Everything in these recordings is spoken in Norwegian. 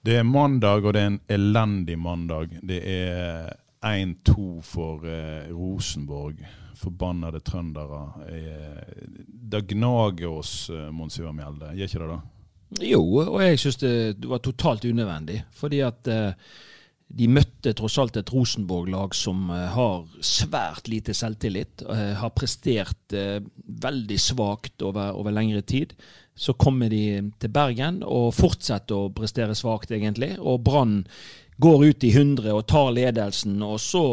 Det er mandag, og det er en elendig mandag. Det er 1-2 for eh, Rosenborg. Forbannede trøndere. Eh, det gnager oss, eh, Mons Mjelde. Gjør ikke det, da? Jo, og jeg syns det var totalt unødvendig. Fordi at eh, de møtte tross alt et Rosenborg-lag som eh, har svært lite selvtillit. eh, har prestert eh, veldig svakt over, over lengre tid. Så kommer de til Bergen og fortsetter å prestere svakt, egentlig. Og Brann går ut i 100 og tar ledelsen, og så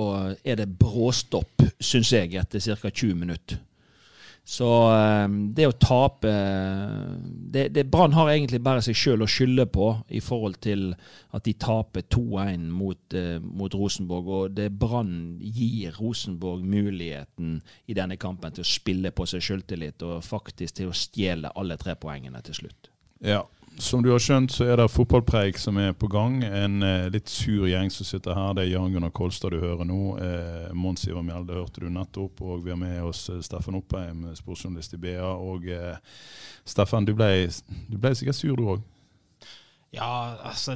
er det bråstopp, syns jeg, etter ca. 20 minutter. Så eh, det å tape det, det Brann har egentlig bare seg sjøl å skylde på i forhold til at de taper 2-1 mot, eh, mot Rosenborg. Og det Brann gir Rosenborg muligheten i denne kampen til å spille på seg sjøltillit og faktisk til å stjele alle tre poengene til slutt. Ja. Som du har skjønt, så er det fotballpreik som er på gang. En eh, litt sur gjeng som sitter her. Det er Jan Gunnar Kolstad du hører nå. Eh, Mons Ivar Mjelde hørte du nettopp. Og vi har med oss eh, Steffen Oppheim, sportsjournalist i BA. Og eh, Steffen, du ble, du ble sikkert sur du òg? Ja, altså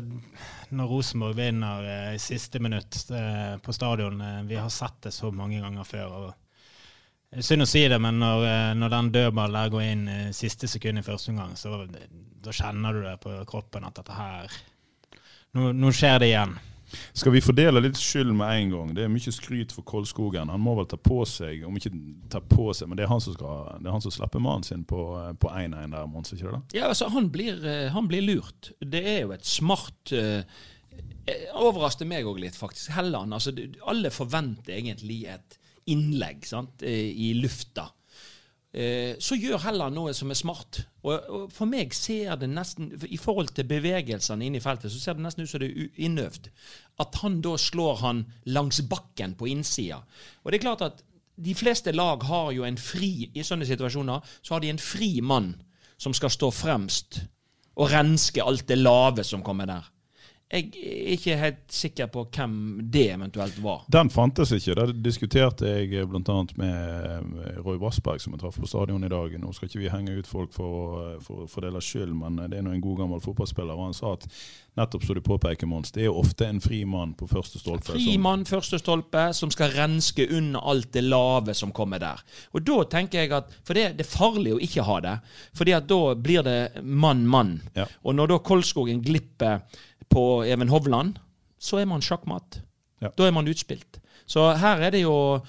Når Rosenborg vinner eh, i siste minutt eh, på stadion eh, Vi har sett det så mange ganger før. og Synd å si det, men når, eh, når den dødballen der går inn siste sekund i første omgang, så da kjenner du det på kroppen at dette her Nå, nå skjer det igjen. Skal vi fordele litt skyld med en gang? Det er mye skryt for Kolskogen. Han må vel ta på seg, om ikke ta på seg, men det er han som, skal, det er han som slipper mannen sin på eh, på 1-1 der, Mons, ikke det? da? Ja, altså, han blir, eh, han blir lurt. Det er jo et smart uh, eh, Overrasker meg òg litt, faktisk. Helland. Altså, alle forventer egentlig et innlegg sant, eh, i lufta. Eh, Så gjør heller noe som er smart. Og, For meg ser det nesten I forhold til bevegelsene inne i feltet, så ser det nesten ut som det er innøvd. At han da slår han langs bakken på innsida. Og det er klart at de fleste lag har jo en fri I sånne situasjoner så har de en fri mann som skal stå fremst og renske alt det lave som kommer der. Jeg er ikke helt sikker på hvem det eventuelt var. Den fantes ikke. Det diskuterte jeg bl.a. med eh, Roy Vassberg, som jeg traff på stadion i dag. Nå skal ikke vi henge ut folk for, å- å fordele skyld, men det er nå en god gammel fotballspiller. Og han sa at nettopp som du påpeker, Mons, det er jo ofte en fri mann på første stolpe. Fri mann, første stolpe, som skal renske unna alt det lave som kommer der. Og da tenker jeg at For det, det er farlig å ikke ha det. Fordi at da blir det mann-mann. Ja. Og når da Kolskogen glipper på Even Hovland, så er man sjakkmatt. Ja. Da er man utspilt. Så her er det jo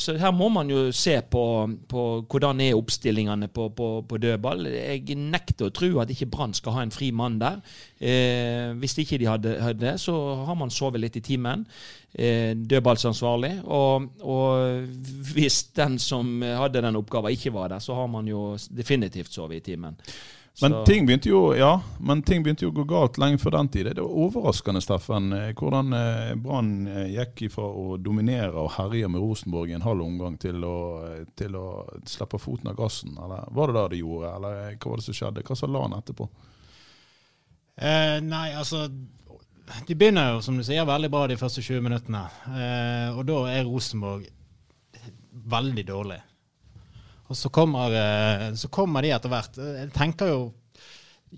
så her må man jo se på, på hvordan er oppstillingene på, på, på dødball. Jeg nekter å tro at ikke Brann skal ha en fri mann der. Eh, hvis ikke de hadde, hadde det, så har man sovet litt i timen. Eh, dødballsansvarlig. Og, og hvis den som hadde den oppgaven, ikke var der, så har man jo definitivt sovet i timen. Men Så- ting begynte jo ja, men ting begynte jo å gå galt lenge før den tid. Det var overraskende, Steffen, eh, hvordan eh, Brann eh, gikk ifra å dominere og herje med Rosenborg i en halv omgang til å, til å slippe foten av gassen. Eller var det det de gjorde, eller hva var det som skjedde? Hva sa Lan etterpå? Eh, nei, altså De begynner jo, som du sier, veldig bra de første 20 minuttene. Eh, og da er Rosenborg veldig dårlig. Og så kommer, eh, så kommer de etter hvert. Jeg tenker jo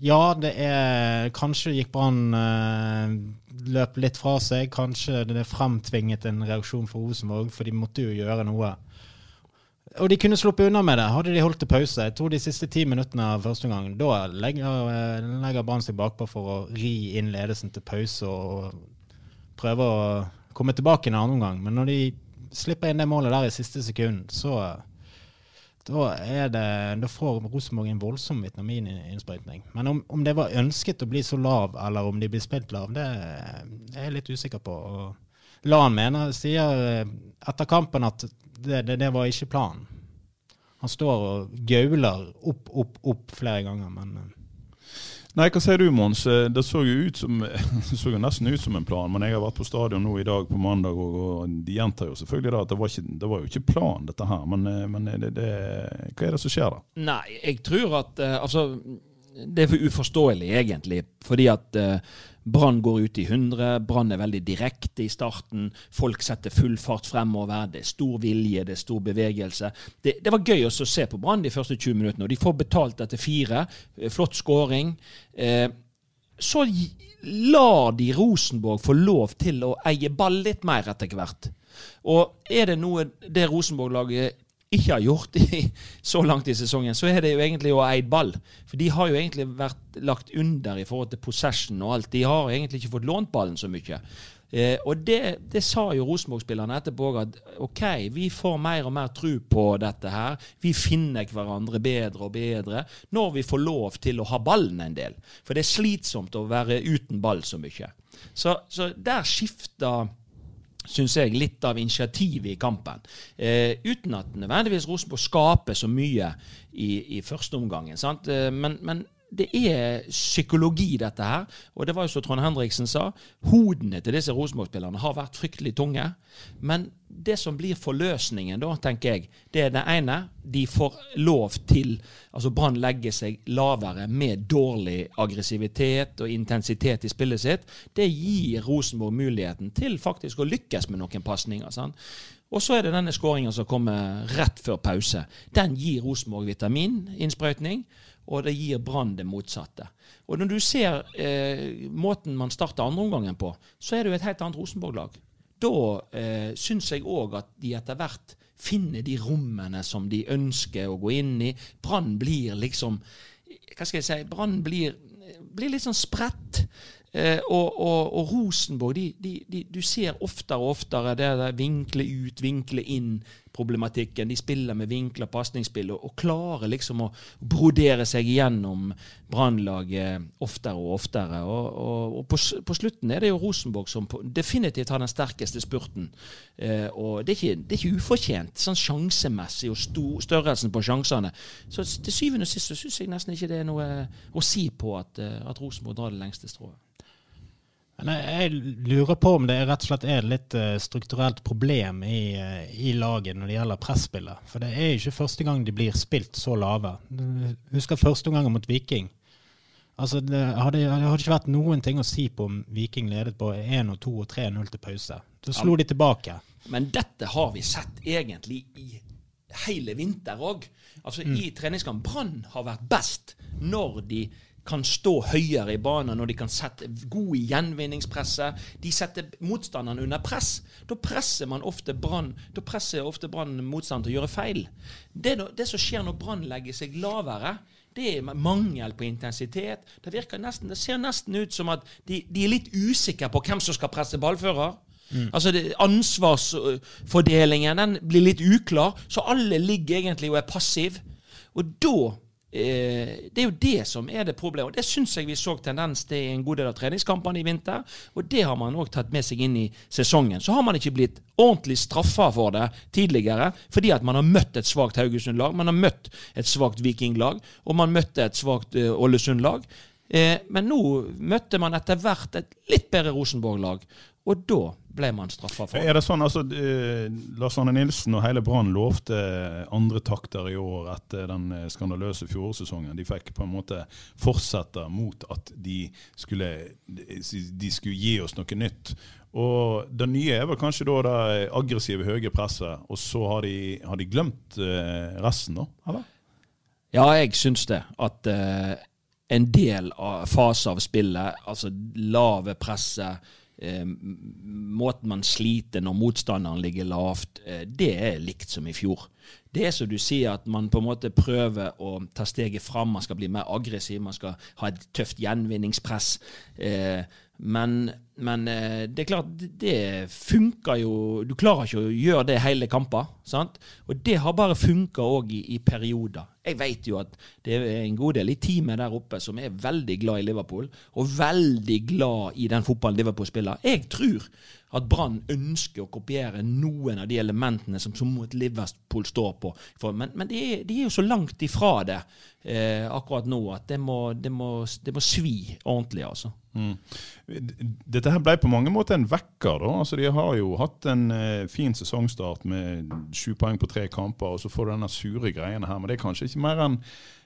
Ja, det er Kanskje gikk Brann eh, løp litt fra seg. Kanskje det er fremtvinget en reaksjon for Rosenborg, for de måtte jo gjøre noe. og de kunne sluppet unna med det. Hadde de holdt til pause. Jeg tror de siste ti minuttene av første omgang, da legger, eh, legger Brann seg bakpå for å ri inn ledelsen til pause og prøve å komme tilbake en annen omgang. Men når de slipper inn det målet der i siste sekund, så da, det, da får Rosenborg en voldsom vitamininnsprøytning. Men om, om, det var ønsket å bli så lav, eller om de blir spilt lav, det er jeg litt usikker på. Og Lan mener, sier eh, etter kampen at det, det, det var ikke planen. Han står og gauler opp, opp, opp flere ganger, men eh, Nei, hva sier du Mons? Eh, det så jo, som, så jo nesten ut som en plan, men jeg har vært på stadion nå i dag på mandag, og, og de gjentar jo selvfølgelig da at det var, ikke, det var jo ikke plan, dette her. Men, eh, men det, det, hva er det som skjer da? Nei, jeg tror at altså, det er for uforståelig, egentlig. Fordi at uh, Brann går ut i 100. Brann er veldig direkte i starten. Folk setter full fart fremover. Det er stor vilje, det er stor bevegelse. Det, det var gøy å se på Brann de første 20 minuttene. og De får betalt etter fire. Eh, flott skåring. Eh, så lar de Rosenborg få lov til å eie ball litt mer etter hvert. Og er det noe det Rosenborg-laget ikke har gjort i, så langt i sesongen, så er det jo egentlig å ha eid ball. For de har jo egentlig vært lagt under i forhold til possession og alt. De har egentlig ikke fått lånt ballen så mye. Eh, og det, det, sa jo Rosenborg-spillerne etterpå, at OK, vi får mer og mer tro på dette her. Vi finner hverandre bedre og bedre når vi får lov til å ha ballen en del. For det er slitsomt å være uten ball så mye. Så, så der skifter syns jeg, litt av initiativet i kampen. Eh, uten at nødvendigvis Rosenborg skaper så mye i, i første omgangen. Eh, men, men, det er psykologi, dette her. Og det var jo som Trond Henriksen sa, hodene til disse Rosenborg-spillerne har vært fryktelig tunge. Men det som blir forløsningen, da, tenker jeg, det er det ene. De får lov til Altså Brann legger seg lavere med dårlig aggressivitet og intensitet i spillet sitt. Det gir Rosenborg muligheten til faktisk å lykkes med noen pasninger. Og så er det denne skåringa som kommer rett før pause. Den gir Rosenborg vitamininnsprøytning og det gir Brann det motsatte. Og Når du ser eh, måten man starter andreomgangen på, så er det jo et helt annet Rosenborg-lag. Da eh, syns jeg òg at de etter hvert finner de rommene som de ønsker å gå inn i. Brann blir liksom Hva skal jeg si? Brann blir, blir litt sånn spredt. Eh, og, og, og, Rosenborg, de, de, de, du ser oftere og oftere det der vinkle ut, vinkle inn-problematikken. De spiller med vinkla pasningsspill og, og, klarer liksom å brodere seg gjennom Brannlaget oftere og oftere. Og, på, på, slutten er det jo Rosenborg som på, definitivt har den sterkeste spurten. Eh, og det er, ikke, det er, ikke, ufortjent, sånn sjansemessig og stor, størrelsen på sjansene. Så til syvende og sist så syns jeg nesten ikke det er noe å si på at, eh, at Rosenborg drar det lengste strået. Men jeg, lurer på om det rett og slett er et litt uh, strukturelt problem i, uh, i, laget når det gjelder presspillet. For det er ikke første gang de blir spilt så lave. Husker første omgang mot Viking. Altså, det hadde, det hadde, ikke vært noen ting å si på om Viking ledet på 1 og 2 og 3-0 til pause. Så slo ja, de tilbake. Men dette har vi sett egentlig i hele vinter òg. Altså, mm. I treningskamp. Brann har vært best når de kan stå høyere i banen, når de kan sette gode gjenvinningspresse. gjenvinningspresset. De setter motstanderen under press. Da presser man ofte Brann Da presser ofte Brann motstanderen til å gjøre feil. Det, det som skjer når Brann legger seg lavere, det er mangel på intensitet. Det, nesten, det ser nesten ut som at de, de, er litt usikre på hvem som skal presse ballfører. Mm. Altså det, Ansvarsfordelingen den blir litt uklar, så alle ligger egentlig og er passiv. Og da det er jo det som er det problemet. og Det syns jeg vi så tendens til i en god del av treningskampene i vinter. Og det har man òg tatt med seg inn i sesongen. Så har man ikke blitt ordentlig straffa for det tidligere, fordi at man har møtt et svakt Haugesund-lag, man har møtt et svakt Viking-lag, og man møtte et svakt uh, Ålesund-lag. Eh, men nå møtte man etter hvert et litt bedre Rosenborg-lag, og da ble man straffa for Er det sånn, altså, uh, Lars Arne Nilsen og hele Brann lovte andre takter i år etter den eh, skandaløse fjorårssesongen. De fikk på en måte fortsette mot at de skulle, de skulle gi oss noe nytt. Og Det nye er vel kanskje da det aggressive, høye presset, og så har de, har de glemt resten, da? eller? Ja, jeg syns det. At en del av fase av spillet, altså lave presset, eh, måten man sliter når motstanderen ligger lavt, eh, det er likt som i fjor. Det er som du sier, at man på en måte prøver å ta steget fram. Man skal bli mer aggressiv, man skal ha et tøft gjenvinningspress. Eh, men, men eh, det er klart, det funker jo Du klarer ikke å gjøre det hele kamper. Og det har bare funka òg i, i, perioder. Jeg vet jo at det er en god del i teamet der oppe som er veldig glad i Liverpool, og veldig glad i den fotballen Liverpool spiller. Jeg tror at Brann ønsker å kopiere noen av de elementene som, som Liverpool står på. For, men, men de, er, de, er, jo så langt ifra det eh, akkurat nå at det må, det, må, det må, svi ordentlig, altså. Mm. Dette her ble på mange måter en vekker. da. Altså, de har jo hatt en eh, fin sesongstart med sju poeng på tre kamper, og så får du denne sure greiene her. Men det er kanskje ikke mer enn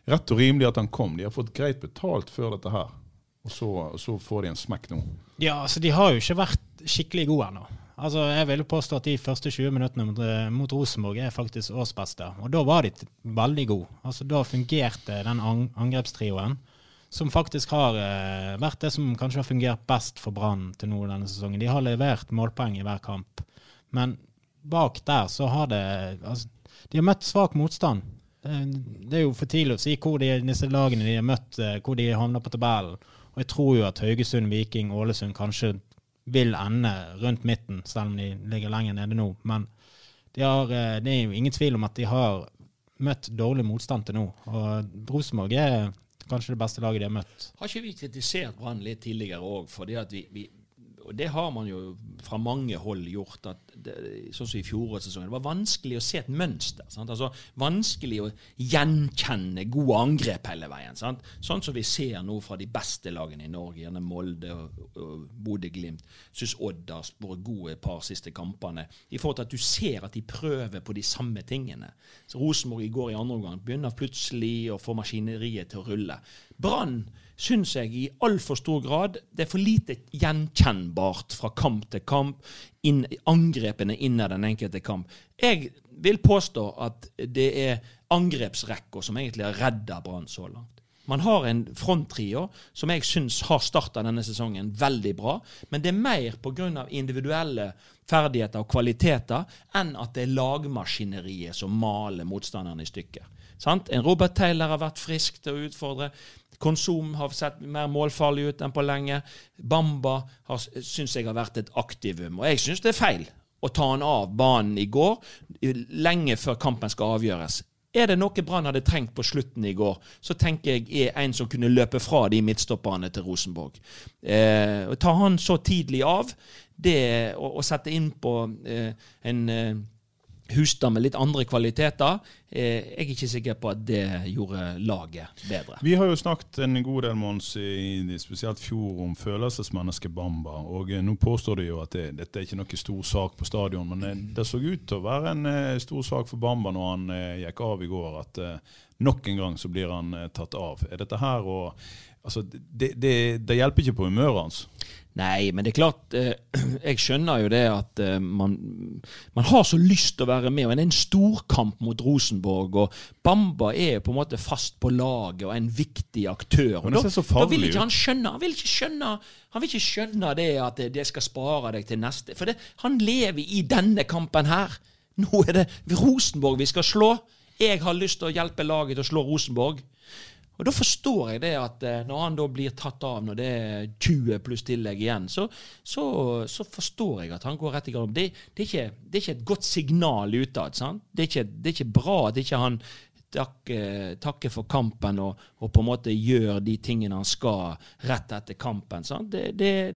rett og rimelig at han kom. De har fått greit betalt før dette her. Og så, så, får de en smekk nå. Ja, altså de har jo ikke vært skikkelig gode ennå. Altså, jeg vil påstå at de første 20 minuttene eh, mot Rosenborg er faktisk årsbeste. Og da var de veldig gode. Altså, da fungerte den angrepstrioen, som faktisk har eh, vært det som kanskje har fungert best for Brann til nå denne sesongen. De har levert målpoeng i hver kamp. Men bak der så har det altså, De har møtt svak motstand. Det, er jo for tidlig å si hvor de, disse lagene de har møtt, eh, hvor de havner på tabellen. Og jeg tror jo at Haugesund, Viking, Ålesund kanskje vil ende rundt midten, selv om de ligger lenger nede nå. Men de har, eh, det er jo ingen tvil om at de har møtt dårlig motstand til nå. Og Rosenborg er kanskje det beste laget de har møtt. Har ikke vi kritisert Brann litt tidligere òg, fordi at vi, vi, og det har man jo fra mange hold gjort. at det, Sånn som i fjorårssesongen. Det var vanskelig å se et mønster. Sant? Altså Vanskelig å gjenkjenne gode angrep hele veien. Sant? Sånn som vi ser nå fra de beste lagene i Norge, gjerne Molde og, og Bodø-Glimt. Syns Odd har vært gode par siste kampene. I forhold til at du ser at de prøver på de samme tingene. Så Rosenborg i går i andre omgang begynner plutselig å få maskineriet til å rulle. Brann syns jeg i altfor stor grad det er for lite gjenkjennbart fra kamp til kamp, inn, angrepene innen den enkelte kamp. Jeg vil påstå at det er angrepsrekka som egentlig har redda Brann så langt. Man har en fronttrio som jeg syns har starta denne sesongen veldig bra. Men det er mer pga. individuelle ferdigheter og kvaliteter enn at det er lagmaskineriet som maler motstanderne i stykker. Sant? En Robert Taylor har vært frisk til å utfordre. Konsum har sett mer målfarlig ut enn på lenge. Bamba syns jeg har vært et aktivum. Og jeg syns det er feil å ta han av banen i går, lenge før kampen skal avgjøres. Er det noe Brann hadde trengt på slutten i går, så tenker jeg er en som kunne løpe fra de midtstopperne til Rosenborg. Eh, å ta han så tidlig av, det å, å sette inn på eh, en eh, Hustad med litt andre kvaliteter. Eh, jeg er ikke sikker på at det gjorde laget bedre. Vi har jo snakket en god del måneds i spesielt fjor om følelsesmennesket Bamba. og eh, Nå påstår de jo at det, dette er ikke noe stor sak på stadion, men det, det så ut til å være en stor sak for Bamba når han gikk av i går. At nok en gang så blir han tatt av. Er dette her å Altså, det, det, det hjelper ikke på humøret hans. Nei, men det er klart eh, Jeg skjønner jo det at eh, man, man, har så lyst til å være med. og Det er en storkamp mot Rosenborg. og Bamba er på en måte fast på laget og en viktig aktør. og da, da, vil ikke han skjønne han vil ikke skjønne, han vil ikke skjønne det at det skal spare deg til neste. For det, han lever i denne kampen her. Nå er det Rosenborg vi skal slå. Jeg har lyst til å hjelpe laget til å slå Rosenborg. Og Da forstår jeg det at eh, når han da blir tatt av når det er 20 pluss tillegg igjen, så, så, så forstår jeg at han går rett i garderoben. Det, det, det, er ikke et godt signal utad. Det, det, er ikke bra at ikke han takker, takker for kampen og, og, på en måte gjør de tingene han skal rett etter kampen. Sant? Det, det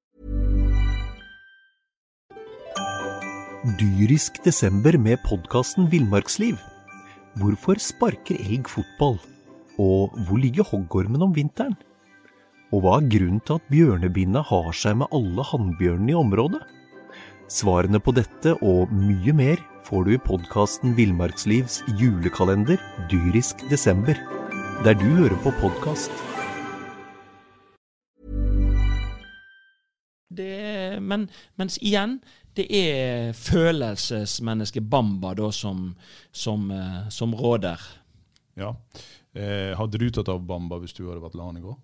Dyrisk desember med podkasten Villmarksliv. Hvorfor sparker elg fotball? Og hvor ligger hoggormen om vinteren? Og hva er grunnen til at bjørnebinna har seg med alle hannbjørnene i området? Svarene på dette og mye mer får du i podkasten Villmarkslivs julekalender dyrisk desember, der du hører på podkast. Men, mens igjen, det er følelsesmennesket Bamba da som, som, eh, som råder. Ja. Eh, hadde du tatt av Bamba hvis du hadde vært LAN i går?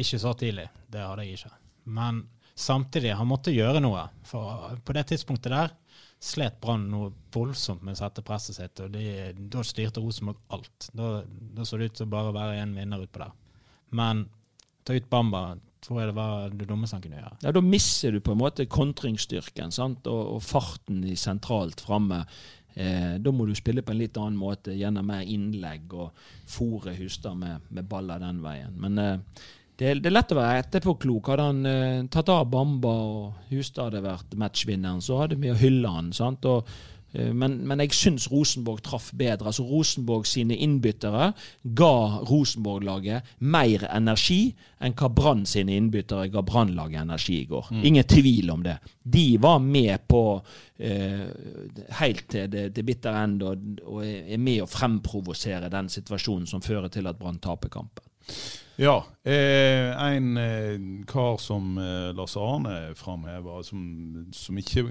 Ikke så tidlig, det hadde jeg ikke. Men Samtidig, han måtte gjøre noe. For på det tidspunktet der slet Brann noe voldsomt med å sette presset sitt, og de, da styrte Rosenborg alt. Da, da så det ut til å bare være én vinner utpå der. Men ta ut Bamba tror jeg det var det dummeste han kunne gjøre. Ja, Da mister du på en måte kontringsstyrken sant? Og, og farten i sentralt framme. Eh, da må du spille på en litt annen måte, gjennom mer innlegg og fòre Hustad med, med baller den veien. Men eh, det, det, er lett å være etterpåklok. Hadde han eh, tatt av Bamba og Hustad hadde vært matchvinneren, så hadde vi hylla han. sant? Og men, men, jeg syns Rosenborg traff bedre. Altså Rosenborg sine innbyttere ga Rosenborg-laget mer energi enn hva Brann sine innbyttere ga Brannlaget energi i går. Mm. Ingen tvil om det. De var med på eh, helt til det, det bitter end og, og er med å fremprovosere den situasjonen som fører til at Brann taper kampen. Ja. Eh, en eh, kar som eh, Lars Arne framhever, som, som, ikke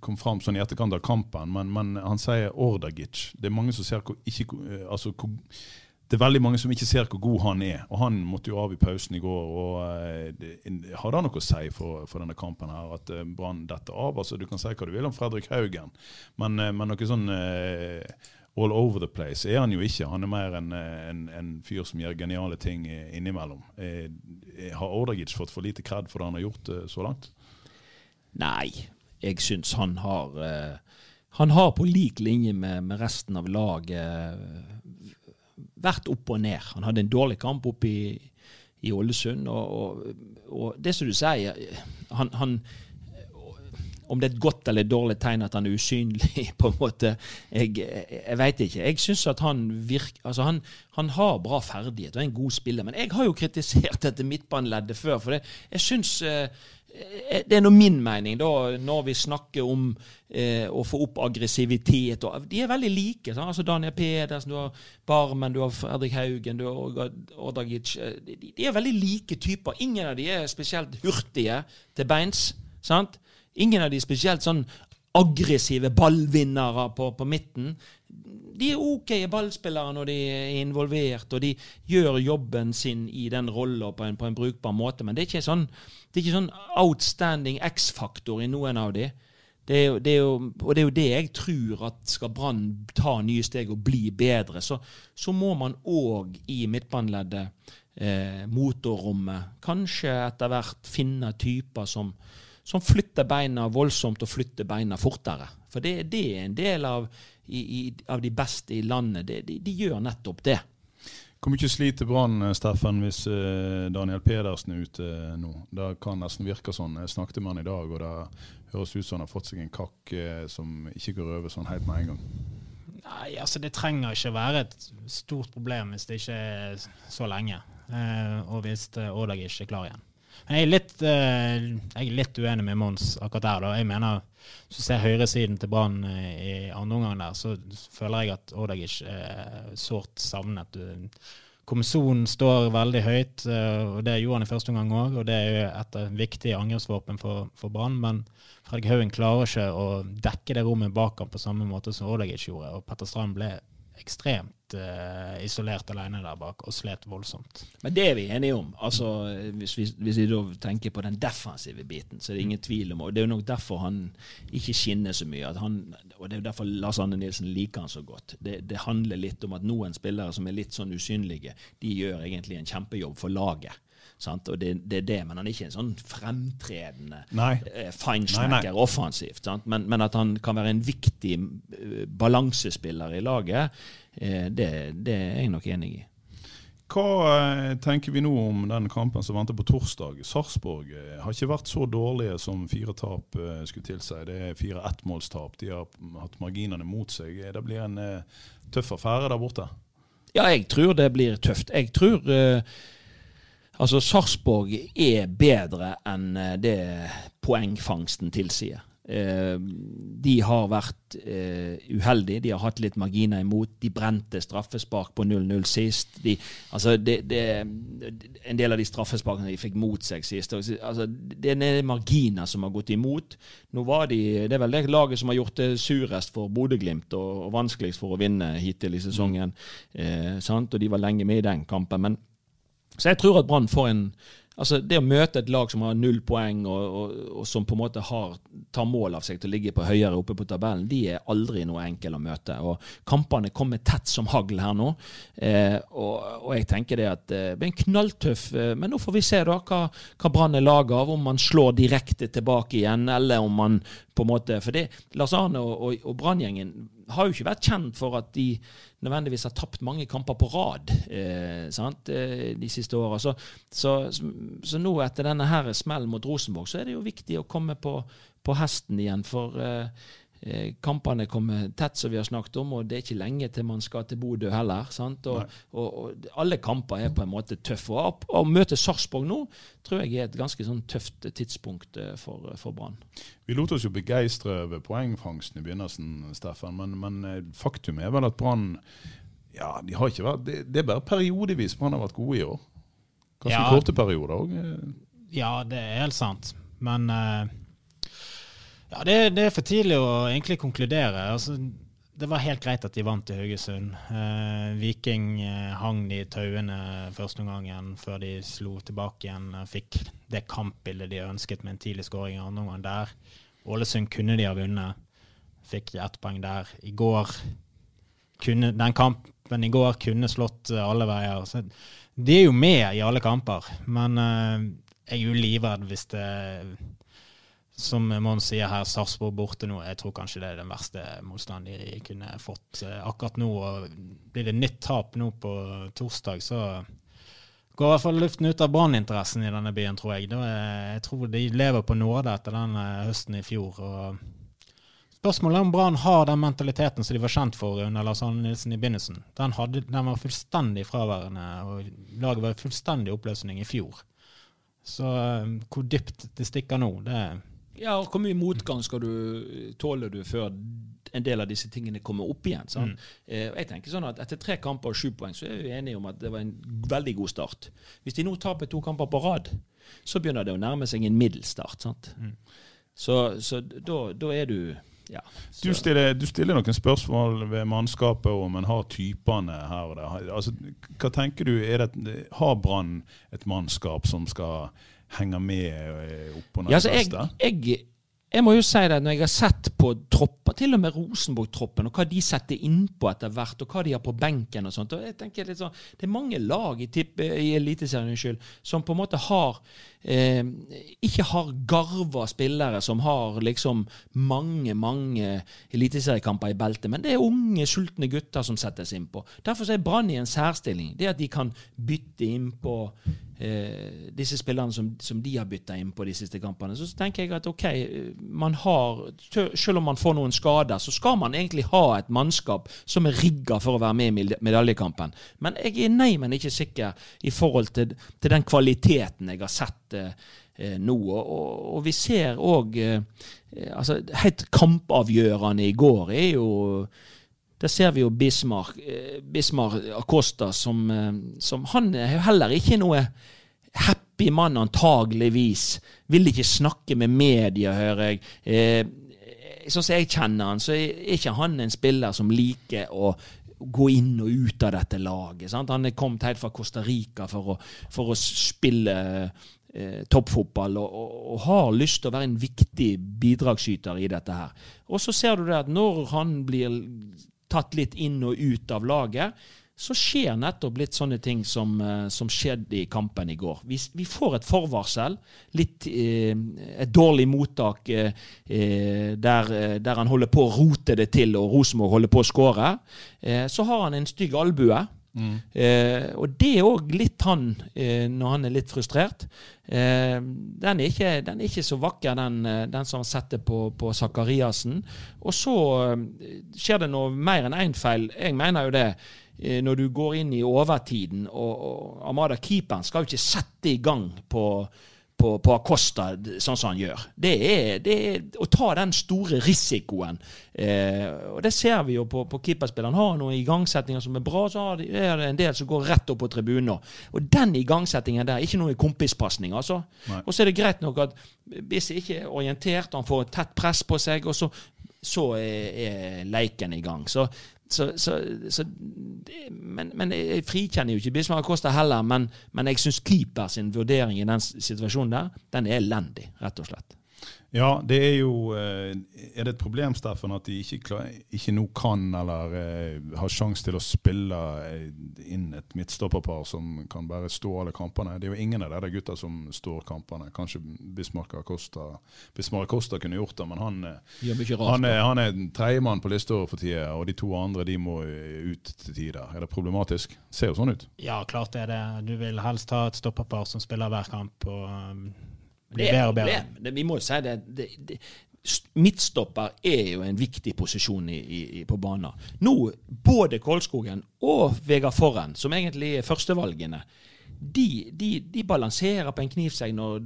kom fram sånn i etterkant av kampen, men, men han sier Ordagic. Det er mange som ser hvor, ikke, eh, altså, hvor, det er veldig mange som ikke ser hvor god han er. og Han måtte jo av i pausen i går. og eh, det, Hadde han noe å si for, for denne kampen? her, At eh, Brann detter av? altså Du kan si hva du vil om Fredrik Haugen, men, men noe sånn all over the place er han jo ikke. Han er mer en, en, en fyr som gjør geniale ting innimellom. Er, eh, har Ordagic fått for lite kred for det han har gjort eh, så langt? Nei, jeg syns han har Han har på lik linje med, med resten av laget vært opp og ned. Han hadde en dårlig kamp oppe i, i Ålesund. Og, og, og, det som du sier, han, han om det er et godt eller et dårlig tegn at han er usynlig, på en måte, jeg, jeg veit ikke. Jeg syns at han virker Altså, han, han, har bra ferdighet og er en god spiller. Men jeg har jo kritisert dette midtbaneleddet før, for det, jeg syns eh, det er nå min mening, da, når vi snakker om eh, å få opp aggressivitet. Og, de er veldig like. Sånn? altså Daniel Pedersen, du har Barmen, du har Fredrik Haugen, du har Ordagic. Eh, de, de, er veldig like typer. Ingen av de er spesielt hurtige til beins. sant? Ingen av de spesielt sånn aggressive ballvinnere på, på midten. De er OK ballspillere når de er involvert, og de gjør jobben sin i den rolla på, på, en brukbar måte. Men det er ikke sånn, er ikke sånn outstanding X-faktor i noen av de. Det er, jo, det er jo, og det er jo det jeg tror at skal Brann ta nye steg og bli bedre, så, så må man òg i midtbaneleddet, eh, motorrommet, kanskje etter hvert finne typer som, som flytter beina voldsomt og flytter beina fortere. For det, det er en del av, i, i, av, de beste i landet. Det, de, de, gjør nettopp det. Hvor mye sliter Brann Steffen, hvis eh, Daniel Pedersen er ute eh, nå? Det kan nesten virke sånn. Jeg snakket med han i dag, og det høres ut som han har fått seg en kakk eh, som ikke går over sånn helt med en gang. Nei, altså Det trenger ikke være et stort problem hvis det ikke er så lenge. Eh, og hvis Ådag ikke er klar igjen. Jeg er litt, uh, jeg er litt uenig med Mons akkurat der. Da. Jeg mener, Hvis du ser høyresiden til Brann eh, i andre omgang der, så føler jeg at Ordagic er sårt savnet. Kommisjonen står veldig høyt, og det gjorde han i første omgang òg. Og det er jo et viktig angrepsvåpen for, for Brann. Men Fredrik Haugen klarer ikke å dekke det rommet bak ham på samme måte som Ordagic gjorde. Og Petter Strand ble ekstremt uh, isolert alene der bak og slet voldsomt. Men det er vi enige om. Altså, hvis, vi, hvis vi da tenker på den defensive biten, så er det ingen tvil om og Det er jo nok derfor han ikke skinner så mye. Han, og Det er jo derfor Lars Anne Nilsen liker han så godt. Det, det, handler litt om at noen spillere som er litt sånn usynlige, de gjør egentlig en kjempejobb for laget. Sant? Og det, det, er det, men han er ikke en sånn fremtredende eh, feinschmecker offensivt. Men, men, at han kan være en viktig uh, balansespiller i laget, eh, det, det, er jeg nok enig i. Hva eh, tenker vi nå om den kampen som venter på torsdag? Sarpsborg eh, har ikke vært så dårlige som fire tap eh, skulle tilsi. Det er fire ettmålstap. De har hatt marginene mot seg. Det blir en tøff affære der borte? Ja, jeg tror det blir tøft. Jeg tror uh, Altså, Sarpsborg er bedre enn eh, det poengfangsten tilsier. Eh, de har vært eh, uheldige. De har hatt litt marginer imot. De brente straffespark på 0-0 sist. De, altså det, det, en del av de straffesparkene de fikk mot seg sist altså Det er marginer som har gått imot. Nå var de, Det er vel det laget som har gjort det surest for Bodø-Glimt og, og, vanskeligst for å vinne hittil i sesongen. Eh, og de var lenge med i den kampen. men så jeg tror at Brann får en Altså Det å møte et lag som har null poeng, og, og, og som på en måte har, tar mål av seg til å ligge på høyere oppe på tabellen, de er aldri noe enkel å møte. Og Kampene kommer tett som hagl her nå. Eh, og, og, jeg tenker det at eh, det blir en knalltøff eh, Men nå får vi se da hva, hva Brann er laget av. Om man slår direkte tilbake igjen, eller om man på en måte For det, Lars Arne og, og, og Branngjengen har jo ikke vært kjent for at de nødvendigvis har tapt mange kamper på rad eh, eh, de siste åra. Så, så, så, nå etter denne her smellen mot Rosenborg, så er det jo viktig å komme på, på hesten igjen. For eh, kampene kommer tett, som vi har snakket om, og det er ikke lenge til man skal til Bodø heller. Og, og, og, Alle kamper er på en måte tøffe. Og Å møte Sarpsborg nå tror jeg er et ganske sånn tøft tidspunkt eh, for, for Brann. Vi lot oss jo begeistre over poengfangsten i begynnelsen, Steffen, men, men eh, faktum er vel at Brann ja, de har ikke vært, det, det er bare periodevis Brann har vært gode i år. Ganske ja, korte perioder òg. Ja, det er helt sant. Men uh ja, det, det, er for tidlig å egentlig konkludere. Altså, det var helt greit at de vant i Haugesund. Eh, Viking eh, hang de i tauene første gangen før de slo tilbake igjen. Fikk det kampbildet de ønsket med en tidlig skåring andre omgang der. Ålesund kunne de ha vunnet. Fikk ett poeng der. I går kunne, Den kampen i går kunne slått eh, alle veier. Så de er jo med i alle kamper, men eh, jeg er jo livredd hvis det som Mons sier her, Sarpsborg borte nå. Jeg tror kanskje det er den verste motstanden de kunne fått eh, akkurat nå. og Blir det nytt tap nå på torsdag, så går i hvert fall luften ut av branninteressen i denne byen, tror jeg. Er, jeg tror de lever på nåde etter den eh, høsten i fjor. og Spørsmålet er om Brann har den mentaliteten som de var kjent for under Lars Arne Nilsen i begynnelsen. Den, hadde, den var fullstendig fraværende, og laget var i fullstendig oppløsning i fjor. Så eh, hvor dypt det stikker nå, det er ja, og Hvor mye motgang skal du tåle du før en del av disse tingene kommer opp igjen? Mm. Eh, jeg tenker sånn at Etter tre kamper og sju poeng så er vi enige om at det var en veldig god start. Hvis de nå taper to kamper på rad, så begynner det å nærme seg en middels start. Mm. Så, så da, er du ja, du, stiller, du, stiller, noen spørsmål ved mannskapet om en har typene her og der. Altså, hva tenker du, det, Har Brann et mannskap som skal henger med eh, opp under ja, altså, jeg, jeg, jeg, må jo si det, når jeg har sett på tropper, til og med Rosenborg-troppen, og hva de setter innpå etter hvert, og hva de har på benken og sånt og jeg tenker litt sånn, Det er mange lag i, i Eliteserien unnskyld, som på en måte har eh, ikke har garva spillere som har liksom mange, mange eliteseriekamper i beltet, men det er unge, sultne gutter som settes innpå. Derfor er Brann i en særstilling. Det at de kan bytte innpå eh, disse spillerne som, som, de har bytta inn på de siste kampene. Så tenker jeg at ok, man har Selv om man får noen skader, så skal man egentlig ha et mannskap som er rigga for å være med i medaljekampen. Men jeg er nei, men ikke sikker i forhold til, til den kvaliteten jeg har sett eh, eh nå. Og, og, vi ser òg eh, altså, Helt kampavgjørende i går er jo der ser vi jo Bismarck, eh, Bismarck Acosta som, eh, som Han er heller ikke noe happy mann, antageligvis. Vil ikke snakke med media, hører jeg. Eh, sånn som jeg kjenner han, så er ikke han en spiller som liker å gå inn og ut av dette laget. Sant? Han er kommet helt fra Costa Rica for å, for å spille eh, toppfotball og, og, og, har lyst til å være en viktig bidragsyter i dette her. Og så ser du det at når han blir tatt litt inn og ut av laget, så skjer nettopp litt sånne ting som, uh, som skjedde i kampen i går. Vi, vi får et forvarsel, litt, eh, et dårlig mottak eh, der, der, han holder på å rote det til og Rosenborg holder på å skåre. så har han en stygg albue. Mm. og det er òg litt han når han er litt frustrert. den, er ikke, den, er ikke, så vakker, den, den som han setter på, på Sakariassen. Og så skjer det noe mer enn én feil. Jeg mener jo det. Eh, når du går inn i overtiden, og, og Amada keeperen skal jo ikke sette i gang på, på, på Acosta sånn som han gjør. Det er, det er, å ta den store risikoen. Eh, og Det ser vi jo på, på keeperspilleren. Har noen igangsettinger som er bra, så er det en del som går rett opp på tribunen. Og den igangsettingen der, ikke noe kompispasning, altså. Og så er det greit nok at hvis jeg ikke er orientert, han får et tett press på seg, og så, så er, er leiken i gang. Så så, så, så men, men, jeg frikjenner jo ikke Bismar Acosta heller. Men, men jeg syns keeper sin vurdering i den situasjonen der, den er elendig, rett og slett. Ja, det er jo eh, Er det et problem, Steffen, at de ikke, klar, ikke nå kan eller eh, har sjanse til å spille eh, inn et midtstopperpar som kan bare stå alle kampene? Det er jo ingen av de gutta som står kampene. Kanskje Bismarck Acosta Bismarck Acosta kunne gjort det, men han, han er, han er tredjemann på lista for tida, og de to andre de må ut til tider. Er det problematisk? Ser jo sånn ut. Ja, klart er det. Du vil helst ha et stopperpar som spiller hver kamp. og um blir bedre og bedre. Det, vi må jo si det, det, det Midtstopper er jo en viktig posisjon i, i, på banen. Nå, både Kolskogen og Vegard Forren, som egentlig er førstevalgene, de, de, de, balanserer på en knivsegg når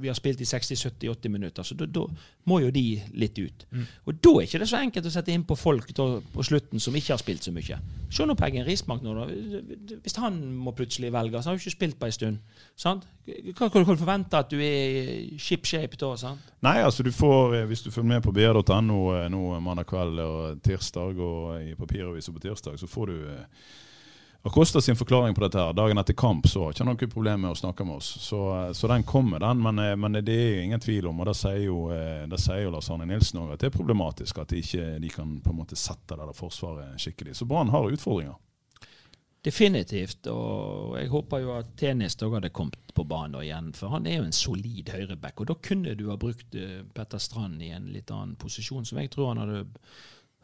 vi har spilt i 60-70-80 minutter. Så da, må jo de litt ut. Mm. Og da er ikke det så enkelt å sette inn på folk da, på slutten som ikke har spilt så mye. Se nå på Eggen Rismark nå, da. Hvis han må plutselig velge, så har han jo ikke spilt på en stund. Sant? Hva kan du forvente at du er ship shape da? Sant? Nei, altså du får, eh, hvis du følger med på br.no eh, nå mandag kveld og tirsdag, og i papiravisa på tirsdag, så får du eh, Acosta sin forklaring på dette her, dagen etter kamp så har ikke noe problem med å snakke med oss. Så, så den kommer, den. Men, eh, men, det er ingen tvil om, og det sier jo, eh, det sier jo Lars Arne Nilsen òg, at det er problematisk at de ikke de kan på en måte sette det der forsvaret skikkelig. Så Brann har utfordringer. Definitivt. Og jeg håper jo at Tenis òg hadde kommet på banen igjen. For han er jo en solid høyreback. Og da kunne du ha brukt eh, Petter Strand i en litt annen posisjon, som jeg tror han hadde,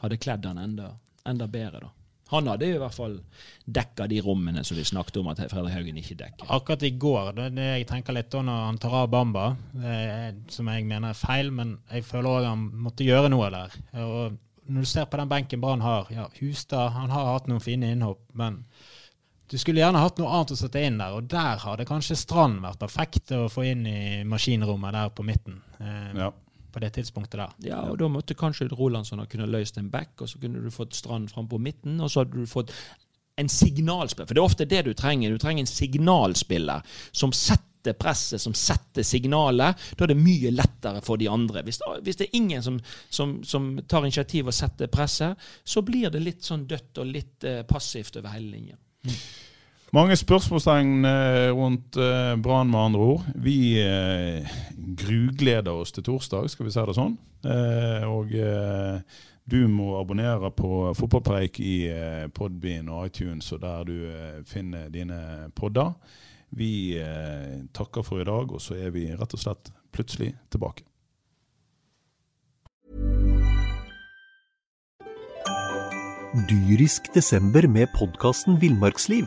hadde kledd han enda, enda bedre. da. Han hadde i hvert fall dekka de rommene som vi snakket om at Fredrik Haugen ikke dekker. Akkurat i går, det, det jeg tenker litt da når han tar av Bamba, er, som jeg mener er feil, men jeg føler òg han måtte gjøre noe der. Og når du ser på den benken Brann har, ja, Hustad han har hatt noen fine innhopp, men du skulle gjerne hatt noe annet å sette inn der, og der hadde kanskje Strand vært perfekt å få inn i maskinrommet der på midten. Eh, ja på det tidspunktet der. Ja, og da måtte kanskje Rolandsson ha kunnet løst en back, og så kunne du fått Strand fram på midten, og så hadde du fått en signalspiller. For det er ofte det du trenger. Du trenger en signalspiller som setter presset, som setter signalet. Da er det mye lettere for de andre. Hvis, hvis det er ingen som, som, som, tar initiativ og setter presset, så blir det litt sånn dødt og litt eh, passivt over hele linja. Mm. Mange spørsmålstegn eh, rundt eh, Brann, med andre ord. Vi eh, grugleder oss til torsdag, skal vi si det sånn. Og du må abonnere på Fotballpreik i Podbean og iTunes, og der du finner dine podder. Vi takker for i dag, og så er vi rett og slett plutselig tilbake. Dyrisk desember med podkasten Villmarksliv.